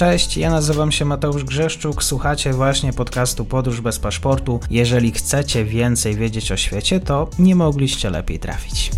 Cześć, ja nazywam się Mateusz Grzeszczuk, słuchacie właśnie podcastu Podróż bez paszportu. Jeżeli chcecie więcej wiedzieć o świecie, to nie mogliście lepiej trafić.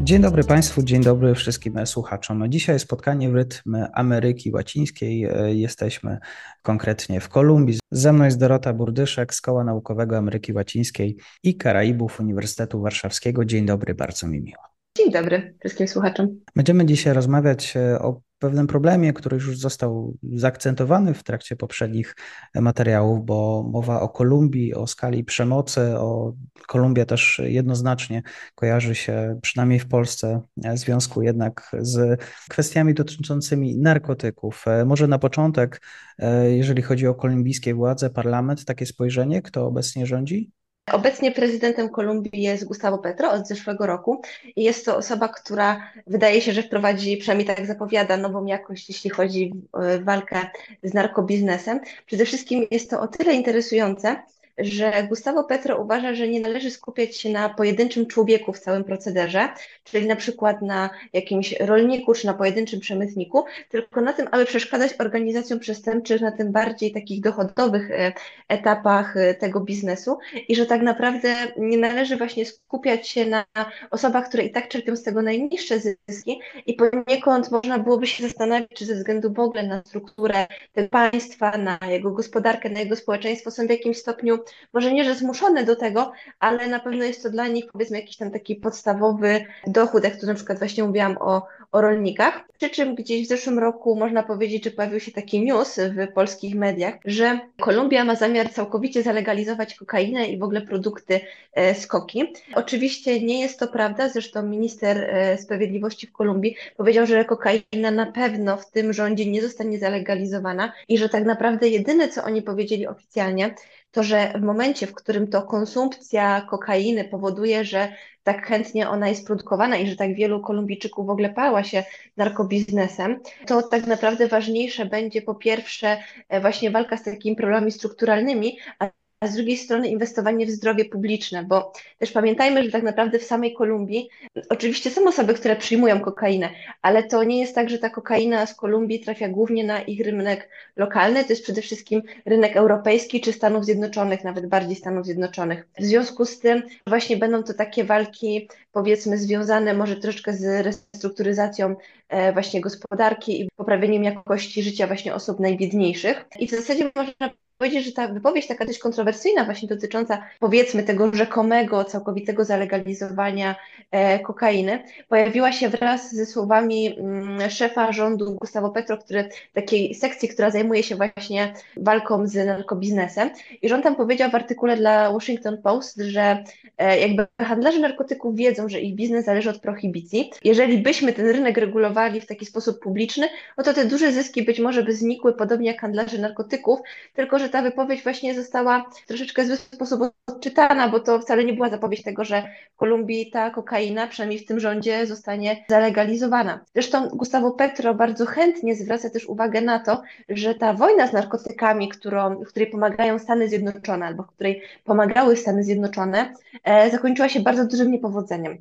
Dzień dobry Państwu, dzień dobry wszystkim słuchaczom. Dzisiaj spotkanie w rytm Ameryki Łacińskiej. Jesteśmy konkretnie w Kolumbii. Ze mną jest Dorota Burdyszek z Koła Naukowego Ameryki Łacińskiej i Karaibów Uniwersytetu Warszawskiego. Dzień dobry, bardzo mi miło. Dzień dobry wszystkim słuchaczom. Będziemy dzisiaj rozmawiać e, o pewnym problemie, który już został zaakcentowany w trakcie poprzednich materiałów, bo mowa o Kolumbii, o skali przemocy, o Kolumbia też jednoznacznie kojarzy się, przynajmniej w Polsce, w związku jednak z kwestiami dotyczącymi narkotyków. E, może na początek, e, jeżeli chodzi o kolumbijskie władze, parlament, takie spojrzenie, kto obecnie rządzi? Obecnie prezydentem Kolumbii jest Gustavo Petro od zeszłego roku i jest to osoba, która wydaje się, że wprowadzi, przynajmniej tak zapowiada, nową jakość, jeśli chodzi o walkę z narkobiznesem. Przede wszystkim jest to o tyle interesujące, że Gustavo Petro uważa, że nie należy skupiać się na pojedynczym człowieku w całym procederze, czyli na przykład na jakimś rolniku czy na pojedynczym przemytniku, tylko na tym, aby przeszkadzać organizacjom przestępczym na tym bardziej takich dochodowych e, etapach e, tego biznesu i że tak naprawdę nie należy właśnie skupiać się na osobach, które i tak czerpią z tego najniższe zyski i poniekąd można byłoby się zastanawiać, czy ze względu w ogóle na strukturę tego państwa, na jego gospodarkę, na jego społeczeństwo są w jakimś stopniu może nie, że zmuszone do tego, ale na pewno jest to dla nich powiedzmy jakiś tam taki podstawowy dochód, jak tu na przykład właśnie mówiłam o, o rolnikach. Przy czym gdzieś w zeszłym roku można powiedzieć, że pojawił się taki news w polskich mediach, że Kolumbia ma zamiar całkowicie zalegalizować kokainę i w ogóle produkty e, z koki. Oczywiście nie jest to prawda, zresztą minister e, sprawiedliwości w Kolumbii powiedział, że kokaina na pewno w tym rządzie nie zostanie zalegalizowana i że tak naprawdę jedyne, co oni powiedzieli oficjalnie, to, że w momencie, w którym to konsumpcja kokainy powoduje, że tak chętnie ona jest produkowana i że tak wielu Kolumbijczyków w ogóle pała się narkobiznesem, to tak naprawdę ważniejsze będzie po pierwsze e, właśnie walka z takimi problemami strukturalnymi, a a z drugiej strony inwestowanie w zdrowie publiczne, bo też pamiętajmy, że tak naprawdę w samej Kolumbii oczywiście są osoby, które przyjmują kokainę, ale to nie jest tak, że ta kokaina z Kolumbii trafia głównie na ich rynek lokalny, to jest przede wszystkim rynek europejski czy Stanów Zjednoczonych, nawet bardziej Stanów Zjednoczonych. W związku z tym właśnie będą to takie walki powiedzmy związane może troszeczkę z restrukturyzacją e, właśnie gospodarki i poprawieniem jakości życia właśnie osób najbiedniejszych. I w zasadzie można powiedzieć, że ta wypowiedź taka dość kontrowersyjna, właśnie dotycząca powiedzmy tego rzekomego, całkowitego zalegalizowania e, kokainy, pojawiła się wraz ze słowami mm, szefa rządu Gustavo Petro, który takiej sekcji, która zajmuje się właśnie walką z narkobiznesem. I rząd tam powiedział w artykule dla Washington Post, że e, jakby handlarze narkotyków wiedzą, że ich biznes zależy od prohibicji. Jeżeli byśmy ten rynek regulowali w taki sposób publiczny, no to te duże zyski być może by znikły, podobnie jak handlarze narkotyków, tylko że ta wypowiedź właśnie została w troszeczkę zły sposób odczytana, bo to wcale nie była zapowiedź tego, że w Kolumbii ta kokaina, przynajmniej w tym rządzie, zostanie zalegalizowana. Zresztą Gustavo Petro bardzo chętnie zwraca też uwagę na to, że ta wojna z narkotykami, którą, w której pomagają Stany Zjednoczone albo w której pomagały Stany Zjednoczone, e, zakończyła się bardzo dużym niepowodzeniem.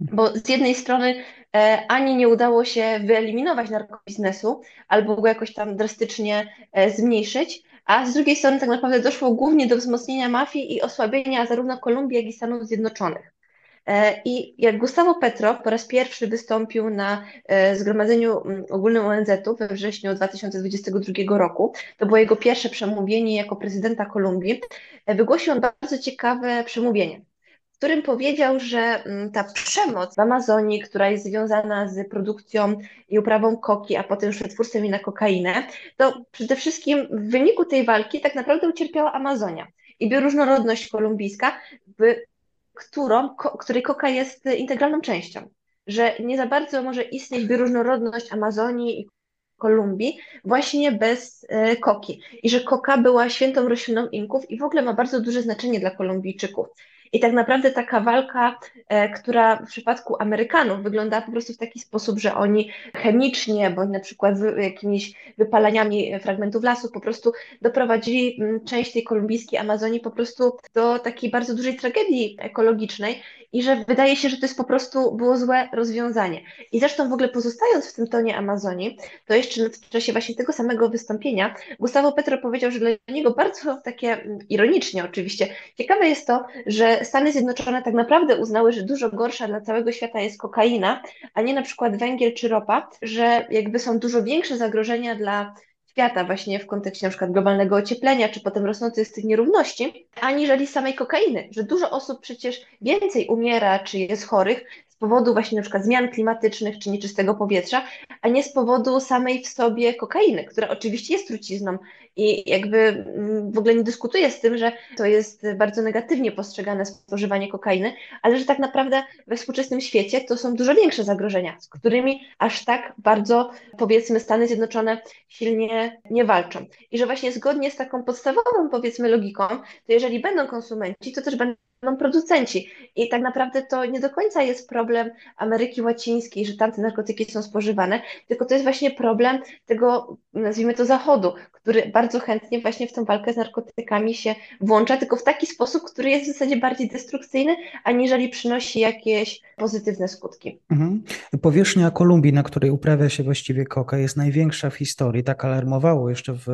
Bo z jednej strony e, ani nie udało się wyeliminować narkobiznesu, albo go jakoś tam drastycznie e, zmniejszyć, a z drugiej strony tak naprawdę doszło głównie do wzmocnienia mafii i osłabienia zarówno Kolumbii, jak i Stanów Zjednoczonych. E, I jak Gustavo Petro po raz pierwszy wystąpił na e, Zgromadzeniu Ogólnym ONZ-u we wrześniu 2022 roku, to było jego pierwsze przemówienie jako prezydenta Kolumbii, e, wygłosił on bardzo ciekawe przemówienie którym powiedział, że mm, ta przemoc w Amazonii, która jest związana z produkcją i uprawą koki, a potem przetwórstwem i na kokainę, to przede wszystkim w wyniku tej walki tak naprawdę ucierpiała Amazonia i bioróżnorodność kolumbijska, którą, ko, której koka jest integralną częścią. Że nie za bardzo może istnieć bioróżnorodność Amazonii i Kolumbii właśnie bez e, koki. I że koka była świętą rośliną Inków i w ogóle ma bardzo duże znaczenie dla Kolumbijczyków. I tak naprawdę taka walka, e, która w przypadku Amerykanów wygląda po prostu w taki sposób, że oni chemicznie, bądź na przykład jakimiś wypalaniami fragmentów lasów po prostu doprowadzili mm, część tej kolumbijskiej Amazonii po prostu do takiej bardzo dużej tragedii ekologicznej i że wydaje się, że to jest po prostu było złe rozwiązanie. I zresztą w ogóle pozostając w tym tonie Amazonii, to jeszcze w czasie właśnie tego samego wystąpienia Gustavo Petro powiedział, że dla niego bardzo takie mm, ironicznie oczywiście ciekawe jest to, że Stany Zjednoczone tak naprawdę uznały, że dużo gorsza dla całego świata jest kokaina, a nie na przykład węgiel czy ropa, że jakby są dużo większe zagrożenia dla świata właśnie w kontekście na przykład globalnego ocieplenia, czy potem rosnących z tych nierówności, aniżeli samej kokainy, że dużo osób przecież więcej umiera, czy jest chorych powodu właśnie na przykład zmian klimatycznych, czy nieczystego powietrza, a nie z powodu samej w sobie kokainy, która oczywiście jest trucizną i jakby mm, w ogóle nie dyskutuję z tym, że to jest bardzo negatywnie postrzegane spożywanie kokainy, ale że tak naprawdę we współczesnym świecie to są dużo większe zagrożenia, z którymi aż tak bardzo powiedzmy Stany Zjednoczone silnie nie walczą. I że właśnie zgodnie z taką podstawową powiedzmy logiką, to jeżeli będą konsumenci, to też będą będą producenci. I tak naprawdę to nie do końca jest problem Ameryki Łacińskiej, że tamte narkotyki są spożywane, tylko to jest właśnie problem tego, nazwijmy to, Zachodu, który bardzo chętnie właśnie w tą walkę z narkotykami się włącza, tylko w taki sposób, który jest w zasadzie bardziej destrukcyjny, aniżeli przynosi jakieś pozytywne skutki. Mhm. Powierzchnia Kolumbii, na której uprawia się właściwie koka, jest największa w historii. Tak alarmowało jeszcze w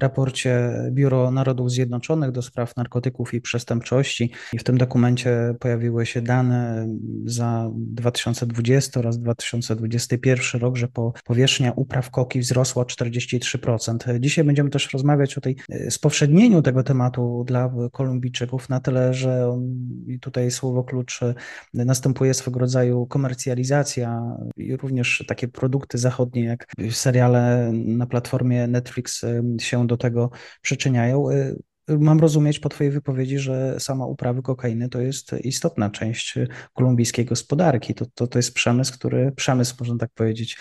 raporcie Biuro Narodów Zjednoczonych do spraw narkotyków i przestępczości. I w tym dokumencie pojawiły się dane za 2020 oraz 2021 rok, że po powierzchnia upraw koki wzrosła 43%. Dzisiaj będziemy też rozmawiać o tej e, spowszednieniu tego tematu dla Kolumbijczyków na tyle, że on, i tutaj słowo klucz e, następuje swego rodzaju komercjalizacja i również takie produkty zachodnie jak seriale na platformie Netflix e, się do tego przyczyniają. Mam rozumieć po Twojej wypowiedzi, że sama uprawy kokainy to jest istotna część kolumbijskiej gospodarki. To, to, to jest przemysł, który, przemysł, można tak powiedzieć,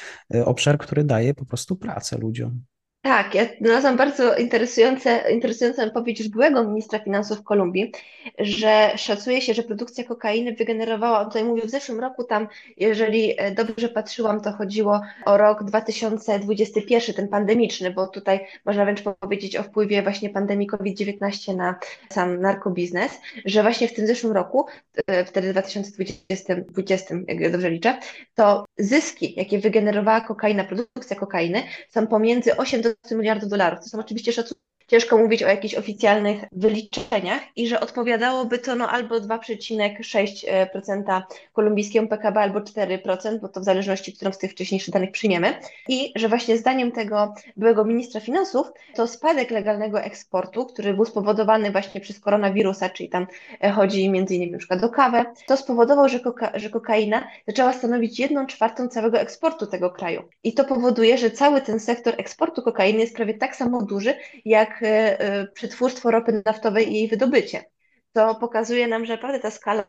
obszar, który daje po prostu pracę ludziom. Tak, ja znalazłam bardzo interesujące, interesującą wypowiedź już byłego ministra finansów Kolumbii, że szacuje się, że produkcja kokainy wygenerowała, on tutaj mówił w zeszłym roku tam, jeżeli e, dobrze patrzyłam, to chodziło o rok 2021, ten pandemiczny, bo tutaj można wręcz powiedzieć o wpływie właśnie pandemii COVID-19 na sam narkobiznes, że właśnie w tym zeszłym roku, e, wtedy 2020, 20, jak ja dobrze liczę, to zyski, jakie wygenerowała kokaina, produkcja kokainy są pomiędzy 8 do 20 miliardów dolarów. To są oczywiście szacunki ciężko mówić o jakichś oficjalnych wyliczeniach i że odpowiadałoby to no albo 2,6% kolumbijskiego PKB, albo 4%, bo to w zależności, którą z tych wcześniejszych danych przyjmiemy. I że właśnie zdaniem tego byłego ministra finansów, to spadek legalnego eksportu, który był spowodowany właśnie przez koronawirusa, czyli tam e, chodzi między innymi na przykład o kawę, to spowodował, że, koka że kokaina zaczęła stanowić jedną czwartą całego eksportu tego kraju. I to powoduje, że cały ten sektor eksportu kokainy jest prawie tak samo duży, jak E, e, przetwórstwo ropy naftowej i jej wydobycie. To pokazuje nam, że naprawdę ta skala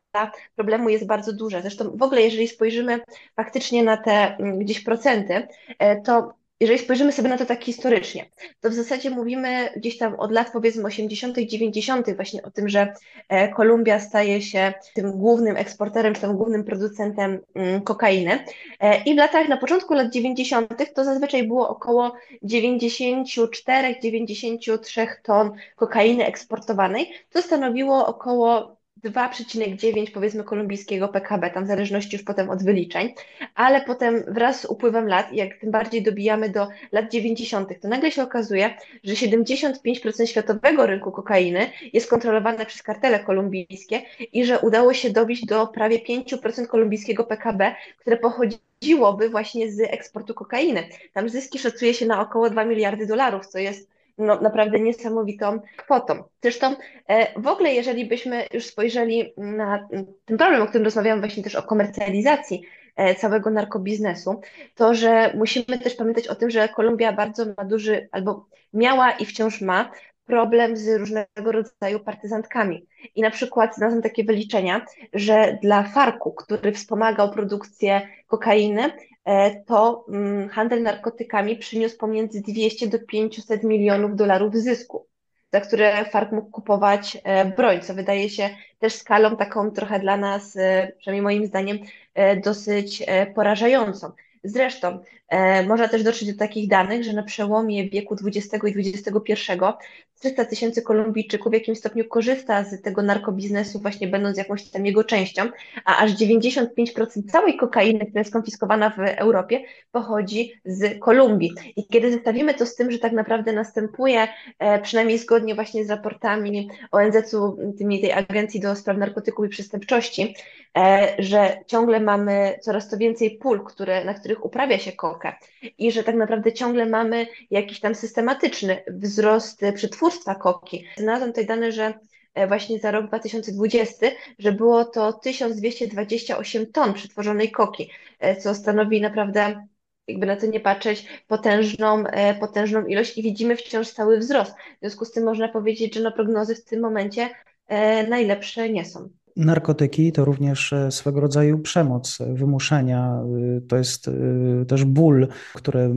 problemu jest bardzo duża. Zresztą w ogóle, jeżeli spojrzymy faktycznie na te mm, gdzieś procenty, e, to jeżeli spojrzymy sobie na to tak historycznie, to w zasadzie mówimy gdzieś tam od lat powiedzmy 80., 90. właśnie o tym, że e, Kolumbia staje się tym głównym eksporterem, czy tym głównym producentem mm, kokainy. E, I w latach, na początku lat 90. to zazwyczaj było około 94-93 ton kokainy eksportowanej, co stanowiło około 2,9 powiedzmy kolumbijskiego PKB, tam w zależności już potem od wyliczeń, ale potem wraz z upływem lat, jak tym bardziej dobijamy do lat 90., to nagle się okazuje, że 75% światowego rynku kokainy jest kontrolowane przez kartele kolumbijskie i że udało się dobić do prawie 5% kolumbijskiego PKB, które pochodziłoby właśnie z eksportu kokainy. Tam zyski szacuje się na około 2 miliardy dolarów, co jest no, naprawdę niesamowitą kwotą. Zresztą e, w ogóle, jeżeli byśmy już spojrzeli na ten problem, o którym rozmawiamy właśnie też o komercjalizacji e, całego narkobiznesu, to że musimy też pamiętać o tym, że Kolumbia bardzo ma duży, albo miała i wciąż ma problem z różnego rodzaju partyzantkami. I na przykład znalazłam takie wyliczenia, że dla Farku, który wspomagał produkcję kokainy, to mm, handel narkotykami przyniósł pomiędzy 200 do 500 milionów dolarów zysku. za które FARC mógł kupować broń, co wydaje się też skalą taką trochę dla nas, przynajmniej moim zdaniem, dosyć porażającą. Zresztą e, można też dotrzeć do takich danych, że na przełomie wieku XX i XXI 300 tysięcy Kolumbijczyków w jakimś stopniu korzysta z tego narkobiznesu, właśnie będąc jakąś tam jego częścią, a aż 95% całej kokainy, która jest konfiskowana w Europie, pochodzi z Kolumbii. I kiedy zestawimy to z tym, że tak naprawdę następuje, e, przynajmniej zgodnie właśnie z raportami ONZ-u, tymi tej Agencji do Spraw Narkotyków i Przestępczości, e, że ciągle mamy coraz to więcej pól, które, na których uprawia się kokę i że tak naprawdę ciągle mamy jakiś tam systematyczny wzrost przetwórstwa koki. Znalazłam tutaj dane, że e, właśnie za rok 2020, że było to 1228 ton przetworzonej koki, e, co stanowi naprawdę jakby na to nie patrzeć, potężną, e, potężną ilość i widzimy wciąż stały wzrost. W związku z tym można powiedzieć, że no prognozy w tym momencie najlepsze nie są. Narkotyki to również e, swego rodzaju przemoc, wymuszenia. E, to jest e, też ból, który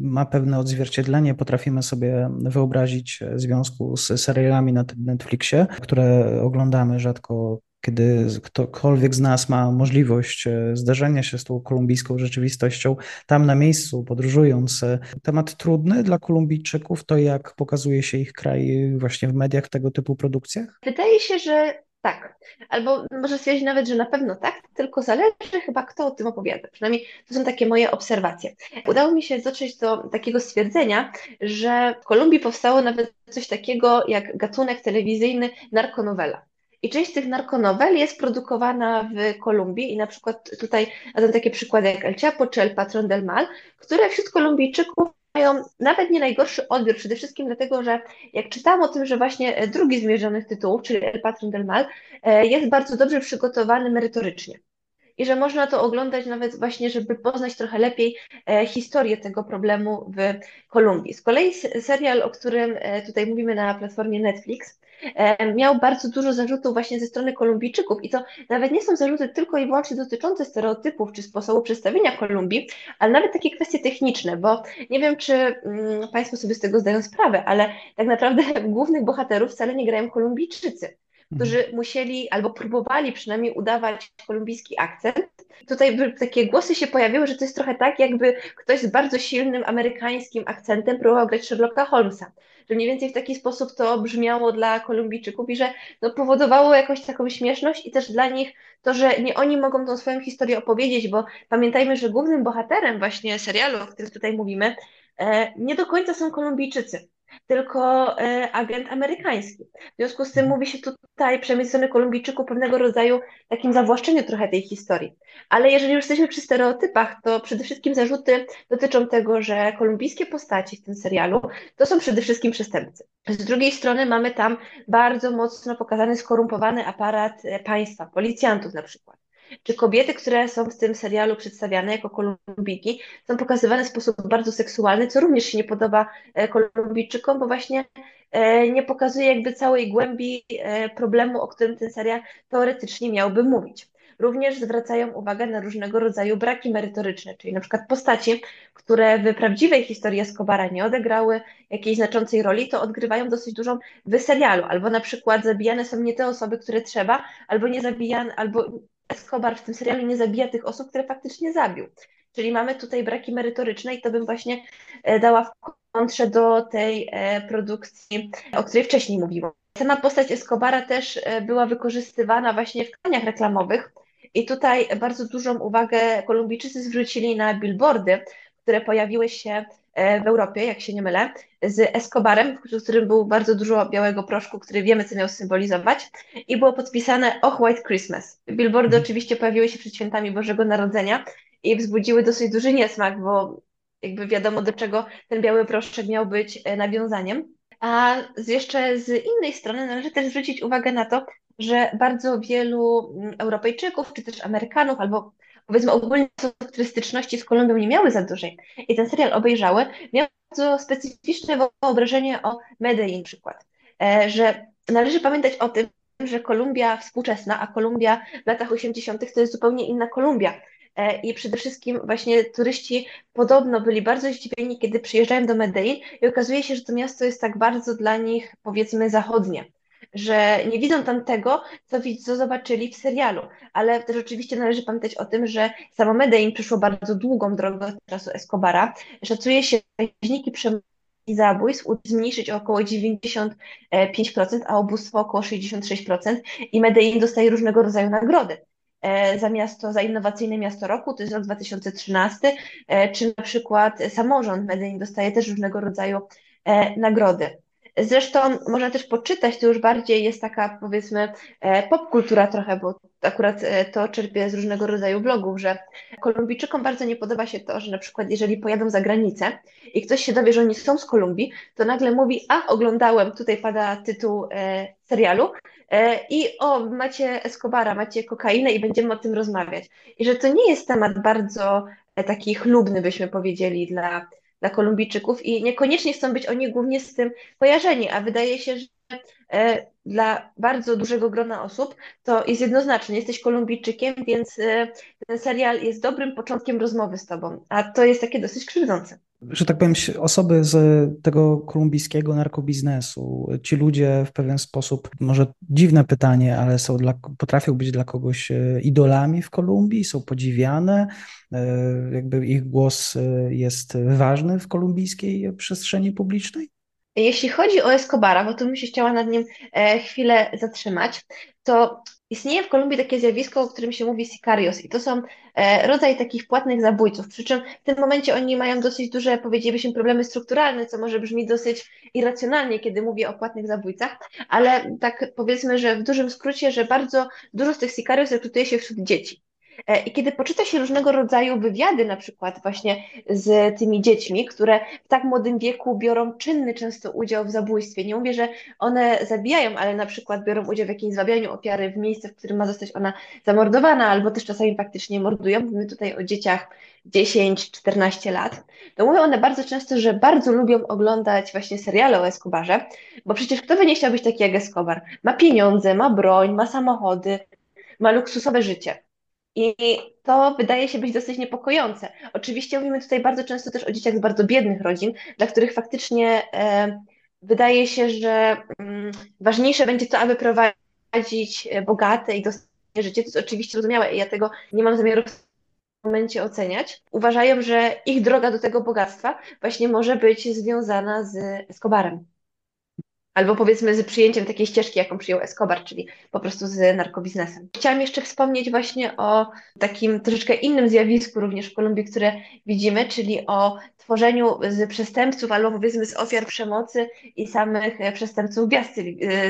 ma pewne odzwierciedlenie. Potrafimy sobie wyobrazić w związku z serialami na Netflixie, które oglądamy rzadko kiedy ktokolwiek z nas ma możliwość zderzenia się z tą kolumbijską rzeczywistością, tam na miejscu, podróżując. Temat trudny dla Kolumbijczyków to, jak pokazuje się ich kraj właśnie w mediach, w tego typu produkcjach? Wydaje się, że tak. Albo może stwierdzić nawet, że na pewno tak, tylko zależy chyba, kto o tym opowiada. Przynajmniej to są takie moje obserwacje. Udało mi się dotrzeć do takiego stwierdzenia, że w Kolumbii powstało nawet coś takiego jak gatunek telewizyjny narkonowela. I część tych narkonowel jest produkowana w Kolumbii i na przykład tutaj są takie przykłady jak El Chapo czy El Patron del Mal, które wśród Kolumbijczyków mają nawet nie najgorszy odbiór, przede wszystkim dlatego, że jak czytałam o tym, że właśnie e, drugi z mierzonych tytułów, czyli El Patron del Mal, e, jest bardzo dobrze przygotowany merytorycznie. I że można to oglądać nawet właśnie, żeby poznać trochę lepiej e, historię tego problemu w Kolumbii. Z kolei serial, o którym tutaj mówimy na platformie Netflix, miał bardzo dużo zarzutów właśnie ze strony Kolumbijczyków. I to nawet nie są zarzuty tylko i wyłącznie dotyczące stereotypów czy sposobu przedstawienia Kolumbii, ale nawet takie kwestie techniczne, bo nie wiem, czy mm, Państwo sobie z tego zdają sprawę, ale tak naprawdę głównych bohaterów wcale nie grają Kolumbijczycy którzy mhm. musieli albo próbowali przynajmniej udawać kolumbijski akcent. Tutaj takie głosy się pojawiły, że to jest trochę tak, jakby ktoś z bardzo silnym amerykańskim akcentem próbował grać Sherlocka Holmesa. Że mniej więcej w taki sposób to brzmiało dla Kolumbijczyków i że no, powodowało jakąś taką śmieszność i też dla nich to, że nie oni mogą tą swoją historię opowiedzieć, bo pamiętajmy, że głównym bohaterem właśnie serialu, o którym tutaj mówimy, e, nie do końca są Kolumbijczycy tylko e, agent amerykański. W związku z tym mówi się tutaj, przynajmniej strony Kolumbijczyków, pewnego rodzaju takim zawłaszczeniu trochę tej historii. Ale jeżeli już jesteśmy przy stereotypach, to przede wszystkim zarzuty dotyczą tego, że kolumbijskie postaci w tym serialu to są przede wszystkim przestępcy. Z drugiej strony mamy tam bardzo mocno pokazany skorumpowany aparat e, państwa, policjantów na przykład czy kobiety, które są w tym serialu przedstawiane jako Kolumbijki, są pokazywane w sposób bardzo seksualny, co również się nie podoba e, Kolumbijczykom, bo właśnie e, nie pokazuje jakby całej głębi e, problemu, o którym ten serial teoretycznie miałby mówić. Również zwracają uwagę na różnego rodzaju braki merytoryczne, czyli na przykład postaci, które w prawdziwej historii Escobara nie odegrały jakiejś znaczącej roli, to odgrywają dosyć dużą w serialu, albo na przykład zabijane są nie te osoby, które trzeba, albo nie zabijane, albo Escobar w tym serialu nie zabija tych osób, które faktycznie zabił. Czyli mamy tutaj braki merytoryczne i to bym właśnie e, dała w kontrze do tej e, produkcji, o której wcześniej mówiłam. Sama postać Escobara też e, była wykorzystywana właśnie w kampaniach reklamowych i tutaj bardzo dużą uwagę Kolumbijczycy zwrócili na billboardy, które pojawiły się w Europie, jak się nie mylę, z Escobarem, w którym był bardzo dużo białego proszku, który wiemy, co miał symbolizować, i było podpisane Och White Christmas. Billboardy mhm. oczywiście pojawiły się przed świętami Bożego Narodzenia i wzbudziły dosyć duży niesmak, bo jakby wiadomo, do czego ten biały proszek miał być e, nawiązaniem. A z jeszcze z innej strony należy też zwrócić uwagę na to, że bardzo wielu mm, Europejczyków, czy też Amerykanów, albo powiedzmy ogólnie turystyczności z Kolumbią nie miały za dużej. I ten serial obejrzały, miały bardzo specyficzne wyobrażenie o Medellin na przykład, e, że należy pamiętać o tym, że Kolumbia współczesna, a Kolumbia w latach 80. to jest zupełnie inna Kolumbia. I przede wszystkim właśnie turyści podobno byli bardzo zdziwieni, kiedy przyjeżdżają do Medellin i okazuje się, że to miasto jest tak bardzo dla nich, powiedzmy, zachodnie że nie widzą tam tego, co, zobaczyli w serialu. Ale też oczywiście należy pamiętać o tym, że samo Medellin przeszło bardzo długą drogę od czasu Escobara. Szacuje się, że wskaźniki przemysłu i zabójstw zmniejszyć o około 95%, a ubóstwo około 66% i Medellin dostaje różnego rodzaju nagrody e, za miasto, za innowacyjne miasto roku, to jest rok 2013, e, czy na przykład samorząd Medellin dostaje też różnego rodzaju e, nagrody. Zresztą można też poczytać, to już bardziej jest taka powiedzmy e, popkultura trochę, bo akurat e, to czerpię z różnego rodzaju blogów, że Kolumbijczykom bardzo nie podoba się to, że na przykład jeżeli pojadą za granicę i ktoś się dowie, że oni są z Kolumbii, to nagle mówi, a oglądałem, tutaj pada tytuł e, serialu i o, macie Escobara, macie kokainę i będziemy o tym rozmawiać. I że to nie jest temat bardzo taki chlubny, byśmy powiedzieli, dla dla Kolumbijczyków i niekoniecznie chcą być oni głównie z tym kojarzeni, a wydaje się, że e, dla bardzo dużego grona osób to jest jednoznaczne. Jesteś Kolumbijczykiem, więc e, ten serial jest dobrym początkiem rozmowy z tobą, a to jest takie dosyć krzywdzące że tak powiem, osoby z tego kolumbijskiego narkobiznesu, ci ludzie w pewien sposób, może dziwne pytanie, ale są dla, potrafią być dla kogoś e, idolami w Kolumbii, są podziwiane, e, jakby ich głos e, jest ważny w kolumbijskiej przestrzeni publicznej? Jeśli chodzi o Escobara, bo tu bym się chciała nad nim chwilę zatrzymać, to Istnieje w Kolumbii takie zjawisko, o którym się mówi sicarios i to są e, rodzaj takich płatnych zabójców, przy czym w tym momencie oni mają dosyć duże, powiedzielibyśmy, problemy strukturalne, co może brzmi dosyć irracjonalnie, kiedy mówię o płatnych zabójcach, ale tak powiedzmy, że w dużym skrócie, że bardzo dużo z tych sicarios rekrutuje się wśród dzieci. E, I kiedy poczyta się różnego rodzaju wywiady, na przykład właśnie z tymi dziećmi, które w tak młodym wieku biorą czynny często udział w zabójstwie, nie mówię, że one zabijają, ale na przykład biorą udział w jakimś zwabianiu ofiary w miejsce, w którym ma zostać ona zamordowana, albo też czasami faktycznie mordują. Mówimy tutaj o dzieciach 10-14 lat. To mówią one bardzo często, że bardzo lubią oglądać właśnie seriale o Escobarze, bo przecież kto by nie chciał być taki jak Escobar? Ma pieniądze, ma broń, ma samochody, ma luksusowe życie. I to wydaje się być dosyć niepokojące. Oczywiście mówimy tutaj bardzo często też o dzieciach z bardzo biednych rodzin, dla których faktycznie e, wydaje się, że mm, ważniejsze będzie to, aby prowadzić e, bogate i dostępne życie. To jest oczywiście zrozumiałe i ja tego nie mam zamiaru w momencie oceniać. Uważają, że ich droga do tego bogactwa właśnie może być związana z Escobarem. Albo powiedzmy z przyjęciem takiej ścieżki, jaką przyjął Escobar, czyli po prostu z narkobiznesem. Chciałam jeszcze wspomnieć właśnie o takim troszeczkę innym zjawisku również w Kolumbii, które widzimy, czyli o tworzeniu z przestępców albo powiedzmy z ofiar przemocy i samych przestępców gwiazd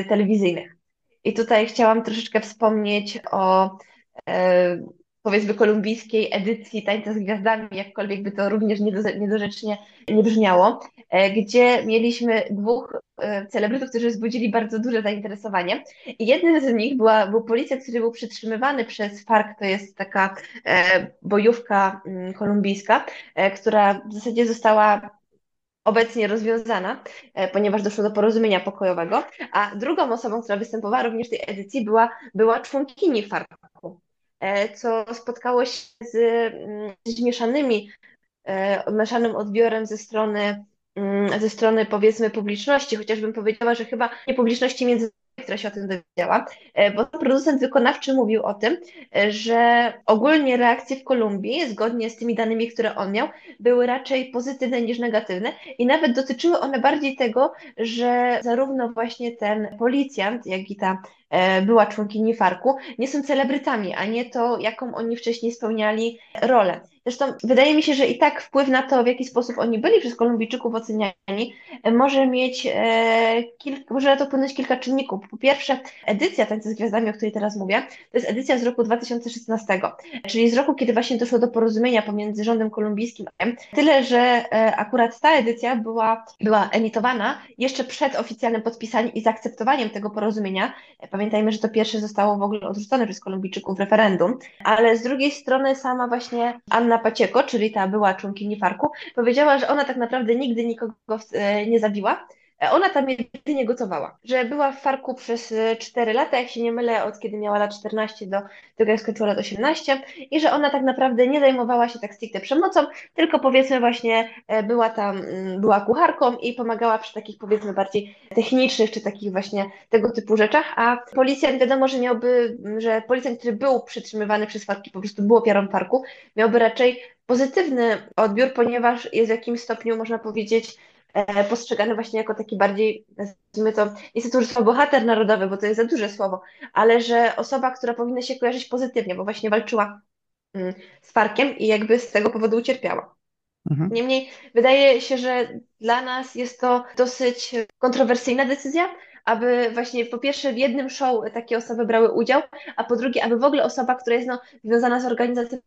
telewizyjnych. I tutaj chciałam troszeczkę wspomnieć o e, powiedzmy kolumbijskiej edycji Tańca z Gwiazdami, jakkolwiek by to również niedorzecznie nie brzmiało, e, gdzie mieliśmy dwóch e, celebrytów, którzy wzbudzili bardzo duże zainteresowanie. I jednym z nich była, był policjant, który był przetrzymywany przez FARC, to jest taka e, bojówka mm, kolumbijska, która w zasadzie została obecnie rozwiązana, ponieważ doszło do porozumienia pokojowego, a drugą osobą, która występowała również w tej edycji była, była członkini FARC-u. E, co spotkało się z, mm, z mieszanymi, e, mieszanym odbiorem ze strony, ze strony powiedzmy publiczności, chociażbym powiedziała, że chyba nie publiczności między która się o tym dowiedziała, e, bo producent wykonawczy mówił o tym, że ogólnie reakcje w Kolumbii, zgodnie z tymi danymi, które on miał, były raczej pozytywne niż negatywne i nawet dotyczyły one bardziej tego, że zarówno właśnie ten policjant, jak i ta E, była członkini Farku, nie są celebrytami, a nie to, jaką oni wcześniej spełniali rolę. Zresztą wydaje mi się, że i tak wpływ na to, w jaki sposób oni byli przez Kolumbijczyków oceniani, e, może mieć e, kilka, może na to wpłynąć kilka czynników. Po pierwsze, edycja Tańca z Gwiazdami, o której teraz mówię, to jest edycja z roku 2016, czyli z roku, kiedy właśnie doszło do porozumienia pomiędzy rządem kolumbijskim Tyle, że akurat ta edycja była, była emitowana jeszcze przed oficjalnym podpisaniem i zaakceptowaniem tego porozumienia. Pamiętajmy, że to pierwsze zostało w ogóle odrzucone przez Kolumbijczyków w referendum, ale z drugiej strony sama właśnie Anna Pacieko, czyli ta była członkini Farku, powiedziała, że ona tak naprawdę nigdy nikogo e, nie zabiła, ona tam jedynie gotowała, że była w Farku przez 4 lata, jak się nie mylę, od kiedy miała lat 14 do tego, jak skończyła lat 18 i że ona tak naprawdę nie zajmowała się tak stricte przemocą, tylko powiedzmy właśnie była tam, mm, była kucharką i pomagała przy takich powiedzmy bardziej technicznych, czy takich właśnie tego typu rzeczach, a policjant wiadomo, że miałby, że policjant, który był przytrzymywany przez Farki, po prostu był ofiarą Farku, miałby raczej pozytywny odbiór, ponieważ jest w jakimś stopniu, można powiedzieć, e, postrzegany właśnie jako taki bardziej, nazwijmy to, nie chcę tu użyć słowa bohater narodowy, bo to jest za duże słowo, ale że osoba, która powinna się kojarzyć pozytywnie, bo właśnie walczyła mm, z Farkiem i jakby z tego powodu ucierpiała. Mhm. Niemniej wydaje się, że dla nas jest to dosyć kontrowersyjna decyzja, aby właśnie po pierwsze w jednym show takie osoby brały udział, a po drugie, aby w ogóle osoba, która jest no, związana z organizacją,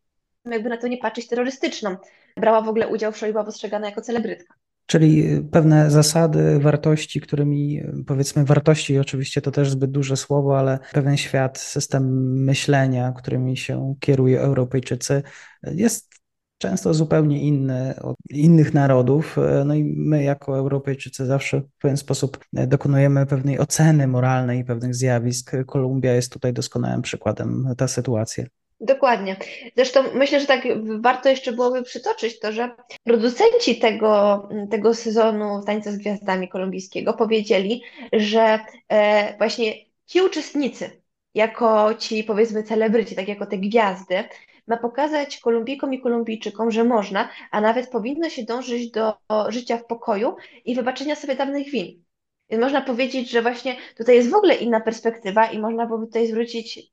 jakby na to nie patrzeć, terrorystyczną, brała w ogóle udział w show i była postrzegana jako celebrytka. Czyli pewne zasady, wartości, którymi powiedzmy wartości, oczywiście to też zbyt duże słowo, ale pewien świat, system myślenia, którymi się kierują Europejczycy, jest często zupełnie inny od innych narodów. No i my, jako Europejczycy, zawsze w pewien sposób dokonujemy pewnej oceny moralnej pewnych zjawisk. Kolumbia jest tutaj doskonałym przykładem ta sytuacja. Dokładnie. Zresztą myślę, że tak warto jeszcze byłoby przytoczyć to, że producenci tego, tego sezonu Tańca z Gwiazdami kolumbijskiego powiedzieli, że e, właśnie ci uczestnicy, jako ci powiedzmy celebryci, tak jako te gwiazdy, ma pokazać Kolumbijkom i Kolumbijczykom, że można, a nawet powinno się dążyć do życia w pokoju i wybaczenia sobie dawnych win. Więc można powiedzieć, że właśnie tutaj jest w ogóle inna perspektywa i można byłoby tutaj zwrócić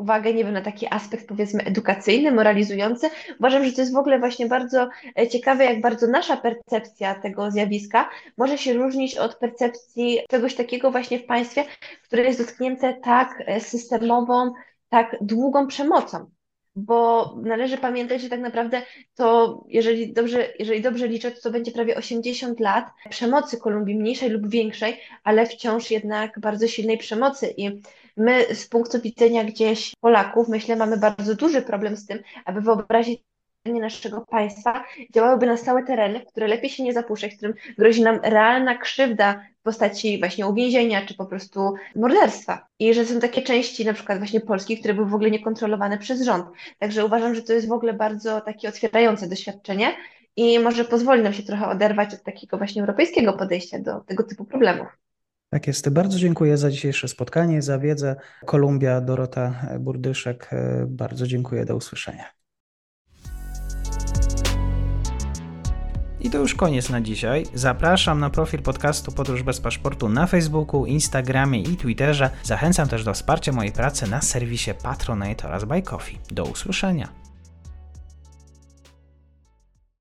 uwagę, nie wiem, na taki aspekt powiedzmy edukacyjny, moralizujący. Uważam, że to jest w ogóle właśnie bardzo e, ciekawe, jak bardzo nasza percepcja tego zjawiska może się różnić od percepcji czegoś takiego właśnie w państwie, które jest dotknięte tak e, systemową, tak długą przemocą bo należy pamiętać, że tak naprawdę to, jeżeli dobrze, jeżeli dobrze liczę, to, to będzie prawie 80 lat przemocy Kolumbii, mniejszej lub większej, ale wciąż jednak bardzo silnej przemocy. I my z punktu widzenia gdzieś Polaków, myślę, mamy bardzo duży problem z tym, aby wyobrazić naszego państwa działałyby na stałe tereny, które lepiej się nie zapuszczać, w którym grozi nam realna krzywda w postaci właśnie uwięzienia czy po prostu morderstwa. I że są takie części na przykład właśnie Polski, które były w ogóle niekontrolowane przez rząd. Także uważam, że to jest w ogóle bardzo takie otwierające doświadczenie i może pozwoli nam się trochę oderwać od takiego właśnie europejskiego podejścia do tego typu problemów. Tak jest. Bardzo dziękuję za dzisiejsze spotkanie, za wiedzę. Kolumbia, Dorota Burdyszek, bardzo dziękuję. Do usłyszenia. I to już koniec na dzisiaj. Zapraszam na profil podcastu Podróż bez paszportu na Facebooku, Instagramie i Twitterze. Zachęcam też do wsparcia mojej pracy na serwisie Patronite oraz Buy Coffee. Do usłyszenia.